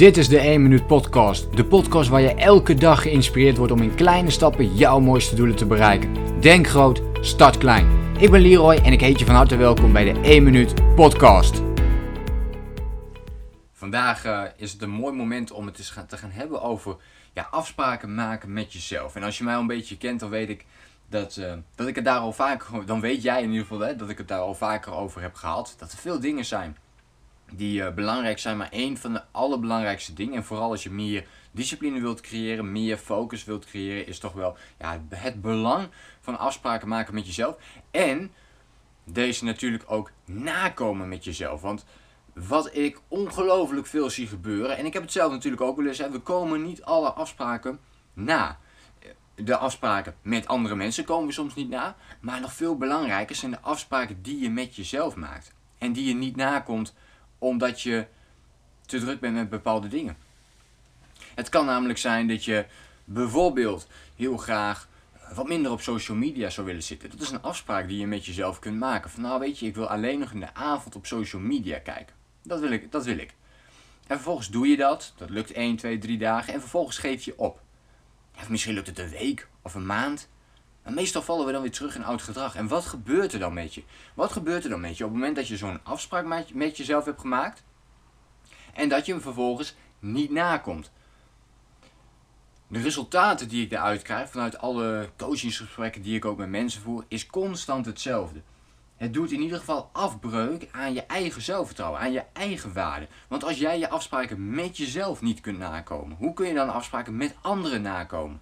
Dit is de 1 Minuut Podcast. De podcast waar je elke dag geïnspireerd wordt om in kleine stappen jouw mooiste doelen te bereiken. Denk groot, start klein. Ik ben Leroy en ik heet je van harte welkom bij de 1 Minuut Podcast. Vandaag uh, is het een mooi moment om het eens gaan, te gaan hebben over ja, afspraken maken met jezelf. En als je mij al een beetje kent, dan weet ik dat, uh, dat ik het daar al vaker, dan weet jij in ieder geval hè, dat ik het daar al vaker over heb gehad. Dat er veel dingen zijn die uh, belangrijk zijn, maar één van de allerbelangrijkste dingen, en vooral als je meer discipline wilt creëren, meer focus wilt creëren, is toch wel ja, het belang van afspraken maken met jezelf. En deze natuurlijk ook nakomen met jezelf. Want wat ik ongelooflijk veel zie gebeuren, en ik heb het zelf natuurlijk ook wel eens, hè, we komen niet alle afspraken na. De afspraken met andere mensen komen we soms niet na, maar nog veel belangrijker zijn de afspraken die je met jezelf maakt. En die je niet nakomt omdat je te druk bent met bepaalde dingen. Het kan namelijk zijn dat je bijvoorbeeld heel graag wat minder op social media zou willen zitten. Dat is een afspraak die je met jezelf kunt maken. Van nou weet je, ik wil alleen nog in de avond op social media kijken. Dat wil ik. Dat wil ik. En vervolgens doe je dat. Dat lukt 1, 2, 3 dagen. En vervolgens geef je op. Of misschien lukt het een week of een maand. Maar meestal vallen we dan weer terug in oud gedrag. En wat gebeurt er dan met je? Wat gebeurt er dan met je op het moment dat je zo'n afspraak met jezelf hebt gemaakt en dat je hem vervolgens niet nakomt? De resultaten die ik eruit krijg vanuit alle coachingsgesprekken die ik ook met mensen voer, is constant hetzelfde. Het doet in ieder geval afbreuk aan je eigen zelfvertrouwen, aan je eigen waarde. Want als jij je afspraken met jezelf niet kunt nakomen, hoe kun je dan afspraken met anderen nakomen?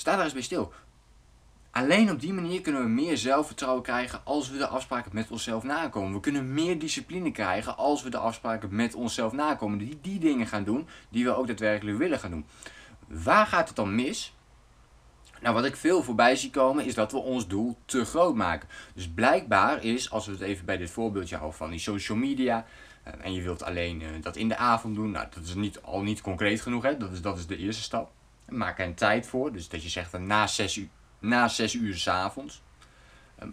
Sta daar eens bij stil. Alleen op die manier kunnen we meer zelfvertrouwen krijgen als we de afspraken met onszelf nakomen. We kunnen meer discipline krijgen als we de afspraken met onszelf nakomen. Die, die dingen gaan doen die we ook daadwerkelijk willen gaan doen. Waar gaat het dan mis? Nou, wat ik veel voorbij zie komen is dat we ons doel te groot maken. Dus blijkbaar is, als we het even bij dit voorbeeldje houden van die social media. Eh, en je wilt alleen eh, dat in de avond doen. Nou, dat is niet, al niet concreet genoeg. Hè? Dat, is, dat is de eerste stap. Maak er een tijd voor. Dus dat je zegt na 6 uur, na 6 uur s avonds ehm,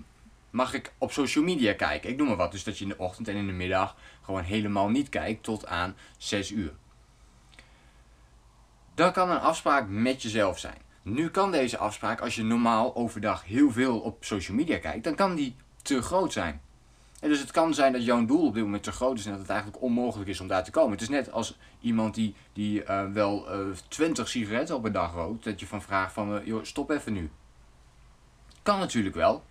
mag ik op social media kijken. Ik noem maar wat. Dus dat je in de ochtend en in de middag gewoon helemaal niet kijkt tot aan 6 uur. Dat kan een afspraak met jezelf zijn. Nu kan deze afspraak, als je normaal overdag heel veel op social media kijkt, dan kan die te groot zijn. En dus het kan zijn dat jouw doel op dit moment te groot is en dat het eigenlijk onmogelijk is om daar te komen. Het is net als iemand die, die uh, wel eh, 20 sigaretten op een dag rookt, dat je van vraagt van, uh, joh, stop even nu. Kan natuurlijk wel.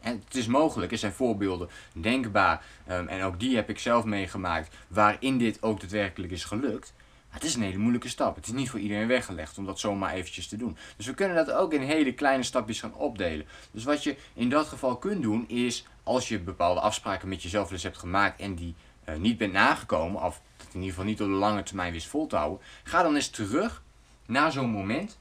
En het is mogelijk, er zijn voorbeelden denkbaar. Um, en ook die heb ik zelf meegemaakt, waarin dit ook daadwerkelijk is gelukt. Het is een hele moeilijke stap. Het is niet voor iedereen weggelegd om dat zomaar eventjes te doen. Dus we kunnen dat ook in hele kleine stapjes gaan opdelen. Dus wat je in dat geval kunt doen is, als je bepaalde afspraken met jezelf dus hebt gemaakt en die uh, niet bent nagekomen, of in ieder geval niet op de lange termijn wist vol te houden, ga dan eens terug naar zo'n moment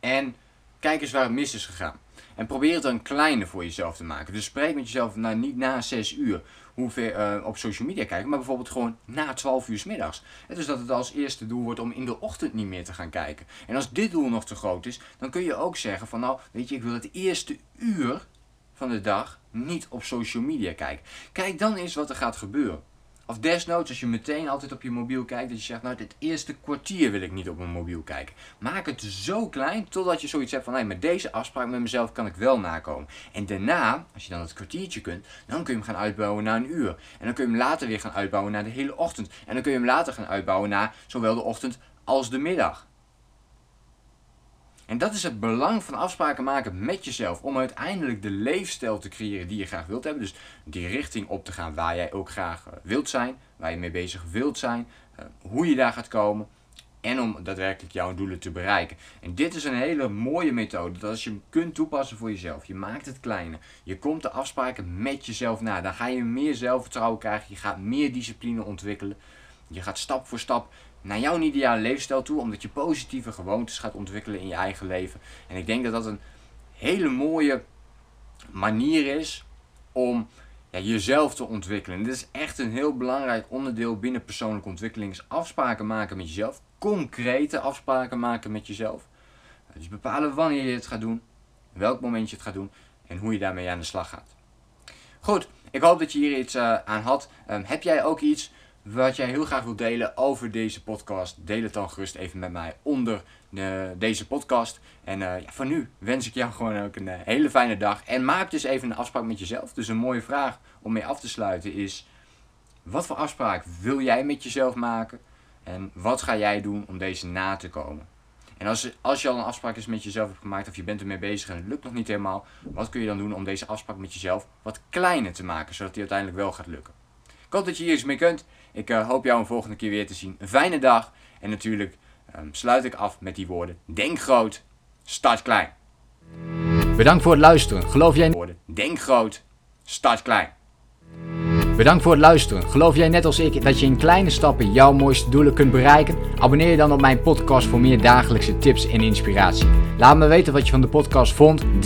en kijk eens waar het mis is gegaan. En probeer het dan kleiner voor jezelf te maken. Dus spreek met jezelf nou, niet na 6 uur hoeveel uh, op social media kijken, maar bijvoorbeeld gewoon na 12 uur s middags. Dus dat het als eerste doel wordt om in de ochtend niet meer te gaan kijken. En als dit doel nog te groot is, dan kun je ook zeggen van nou, weet je, ik wil het eerste uur van de dag niet op social media kijken. Kijk dan eens wat er gaat gebeuren. Of desnoods, als je meteen altijd op je mobiel kijkt, dat je zegt, nou, dit eerste kwartier wil ik niet op mijn mobiel kijken. Maak het zo klein, totdat je zoiets hebt van, nee, met deze afspraak met mezelf kan ik wel nakomen. En daarna, als je dan het kwartiertje kunt, dan kun je hem gaan uitbouwen naar een uur. En dan kun je hem later weer gaan uitbouwen naar de hele ochtend. En dan kun je hem later gaan uitbouwen naar zowel de ochtend als de middag. En dat is het belang van afspraken maken met jezelf. Om uiteindelijk de leefstijl te creëren die je graag wilt hebben. Dus die richting op te gaan waar jij ook graag eh, wilt zijn. Waar je mee bezig wilt zijn. Eh, hoe je daar gaat komen. En om daadwerkelijk jouw doelen te bereiken. En dit is een hele mooie methode. Dat als je hem kunt toepassen voor jezelf. Je maakt het kleiner. Je komt de afspraken met jezelf na. Dan ga je meer zelfvertrouwen krijgen. Je gaat meer discipline ontwikkelen. Je gaat stap voor stap naar jouw ideale levensstijl toe, omdat je positieve gewoontes gaat ontwikkelen in je eigen leven. En ik denk dat dat een hele mooie manier is om ja, jezelf te ontwikkelen. En dit is echt een heel belangrijk onderdeel binnen persoonlijke ontwikkeling. Is afspraken maken met jezelf. Concrete afspraken maken met jezelf. Dus bepalen wanneer je het gaat doen, welk moment je het gaat doen en hoe je daarmee aan de slag gaat. Goed, Ik hoop dat je hier iets uh, aan had. Um, heb jij ook iets wat jij heel graag wilt delen over deze podcast? Deel het dan gerust even met mij onder de, deze podcast. En uh, ja, voor nu wens ik jou gewoon ook een uh, hele fijne dag. En maak dus even een afspraak met jezelf. Dus een mooie vraag om mee af te sluiten is: wat voor afspraak wil jij met jezelf maken? En wat ga jij doen om deze na te komen? En als, als je al een afspraak is met jezelf hebt gemaakt of je bent ermee bezig en het lukt nog niet helemaal, wat kun je dan doen om deze afspraak met jezelf wat kleiner te maken, zodat die uiteindelijk wel gaat lukken? Ik hoop dat je hier iets mee kunt. Ik uh, hoop jou een volgende keer weer te zien. Een fijne dag. En natuurlijk um, sluit ik af met die woorden. Denk groot, start klein. Bedankt voor het luisteren. Geloof jij... Woorden. Denk groot, start klein. Bedankt voor het luisteren. Geloof jij net als ik dat je in kleine stappen jouw mooiste doelen kunt bereiken? Abonneer je dan op mijn podcast voor meer dagelijkse tips en inspiratie. Laat me weten wat je van de podcast vond. Deel